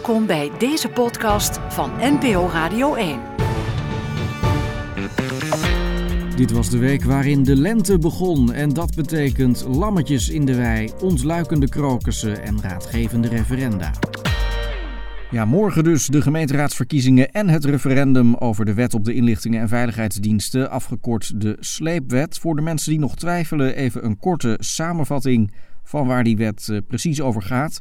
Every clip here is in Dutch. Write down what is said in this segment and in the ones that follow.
Welkom bij deze podcast van NPO Radio 1. Dit was de week waarin de lente begon en dat betekent lammetjes in de wei, ontluikende krokussen en raadgevende referenda. Ja, morgen dus de gemeenteraadsverkiezingen en het referendum over de wet op de inlichtingen en veiligheidsdiensten, afgekort de sleepwet. Voor de mensen die nog twijfelen, even een korte samenvatting van waar die wet eh, precies over gaat.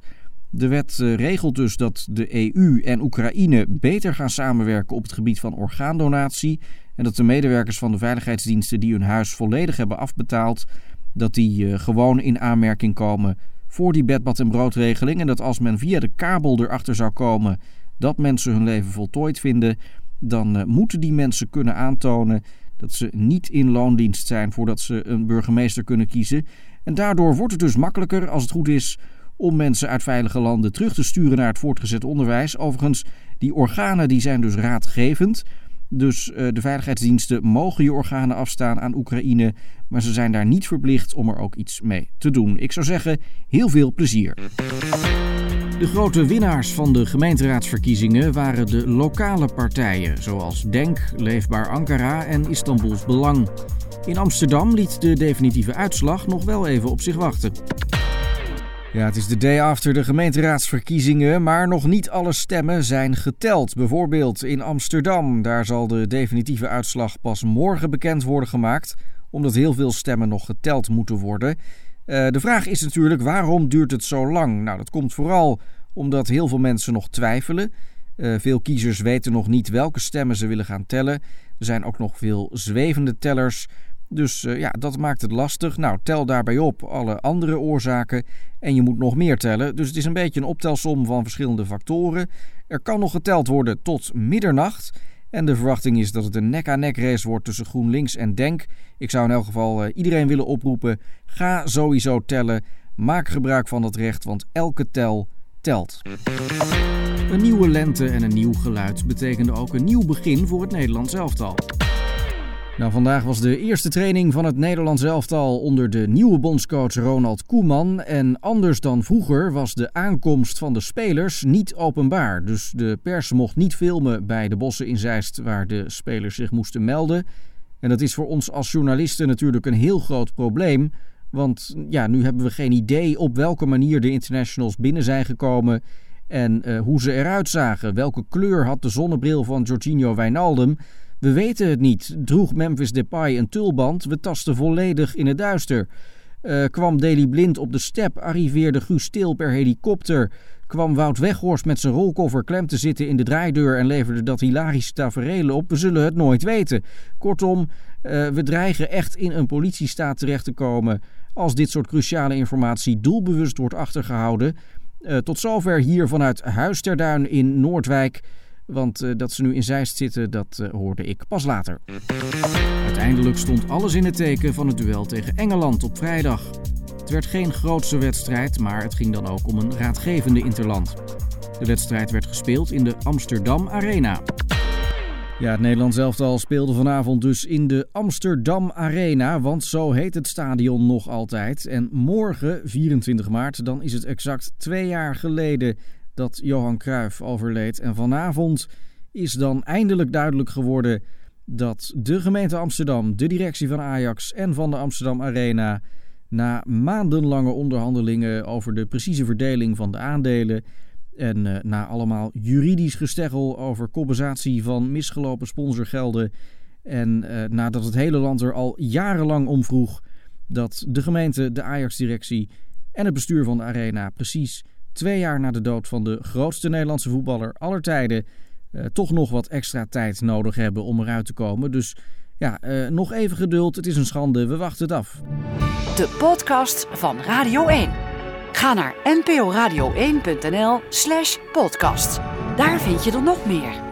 De wet eh, regelt dus dat de EU en Oekraïne beter gaan samenwerken op het gebied van orgaandonatie. En dat de medewerkers van de veiligheidsdiensten die hun huis volledig hebben afbetaald, dat die eh, gewoon in aanmerking komen voor die bedbad- en broodregeling. En dat als men via de kabel erachter zou komen dat mensen hun leven voltooid vinden, dan uh, moeten die mensen kunnen aantonen dat ze niet in loondienst zijn voordat ze een burgemeester kunnen kiezen. En daardoor wordt het dus makkelijker, als het goed is, om mensen uit veilige landen terug te sturen naar het voortgezet onderwijs. Overigens, die organen die zijn dus raadgevend. Dus uh, de veiligheidsdiensten mogen je organen afstaan aan Oekraïne, maar ze zijn daar niet verplicht om er ook iets mee te doen. Ik zou zeggen, heel veel plezier. De grote winnaars van de gemeenteraadsverkiezingen waren de lokale partijen, zoals Denk, Leefbaar Ankara en Istanbuls Belang. In Amsterdam liet de definitieve uitslag nog wel even op zich wachten. Ja, het is de day after de gemeenteraadsverkiezingen, maar nog niet alle stemmen zijn geteld. Bijvoorbeeld in Amsterdam, daar zal de definitieve uitslag pas morgen bekend worden gemaakt, omdat heel veel stemmen nog geteld moeten worden. Uh, de vraag is natuurlijk, waarom duurt het zo lang? Nou, dat komt vooral omdat heel veel mensen nog twijfelen. Uh, veel kiezers weten nog niet welke stemmen ze willen gaan tellen. Er zijn ook nog veel zwevende tellers. Dus uh, ja, dat maakt het lastig. Nou, tel daarbij op alle andere oorzaken en je moet nog meer tellen. Dus het is een beetje een optelsom van verschillende factoren. Er kan nog geteld worden tot middernacht. En de verwachting is dat het een nek-aan-nek race wordt tussen GroenLinks en Denk. Ik zou in elk geval uh, iedereen willen oproepen: ga sowieso tellen. Maak gebruik van dat recht, want elke tel telt. Een nieuwe lente en een nieuw geluid betekende ook een nieuw begin voor het Nederlands elftal. Nou, vandaag was de eerste training van het Nederlands elftal onder de nieuwe bondscoach Ronald Koeman. En anders dan vroeger was de aankomst van de spelers niet openbaar. Dus de pers mocht niet filmen bij de bossen in Zeist waar de spelers zich moesten melden. En dat is voor ons als journalisten natuurlijk een heel groot probleem. Want ja, nu hebben we geen idee op welke manier de internationals binnen zijn gekomen. En uh, hoe ze eruit zagen. Welke kleur had de zonnebril van Jorginho Wijnaldum? We weten het niet. Droeg Memphis Depay een tulband? We tasten volledig in het duister. Uh, kwam Daley Blind op de step? Arriveerde Guus Stil per helikopter? Kwam Wout Weghorst met zijn rolkoffer klem te zitten in de draaideur en leverde dat hilarische tafereel op? We zullen het nooit weten. Kortom, uh, we dreigen echt in een politiestaat terecht te komen als dit soort cruciale informatie doelbewust wordt achtergehouden. Uh, tot zover hier vanuit Huis in Noordwijk. Want uh, dat ze nu in Zeist zitten, dat uh, hoorde ik pas later. Uiteindelijk stond alles in het teken van het duel tegen Engeland op vrijdag. Het werd geen grootse wedstrijd, maar het ging dan ook om een raadgevende interland. De wedstrijd werd gespeeld in de Amsterdam Arena. Ja, het Nederlands elftal speelde vanavond dus in de Amsterdam Arena, want zo heet het stadion nog altijd. En morgen, 24 maart, dan is het exact twee jaar geleden dat Johan Cruijff overleed. En vanavond is dan eindelijk duidelijk geworden dat de gemeente Amsterdam, de directie van Ajax en van de Amsterdam Arena na maandenlange onderhandelingen over de precieze verdeling van de aandelen en uh, na allemaal juridisch gesteggel over compensatie van misgelopen sponsorgelden en uh, nadat het hele land er al jarenlang om vroeg dat de gemeente, de Ajax-directie en het bestuur van de Arena precies twee jaar na de dood van de grootste Nederlandse voetballer aller tijden uh, toch nog wat extra tijd nodig hebben om eruit te komen. Dus ja, uh, nog even geduld. Het is een schande. We wachten het af. De podcast van Radio 1. Ga naar nporadio1.nl/slash podcast. Daar vind je er nog meer.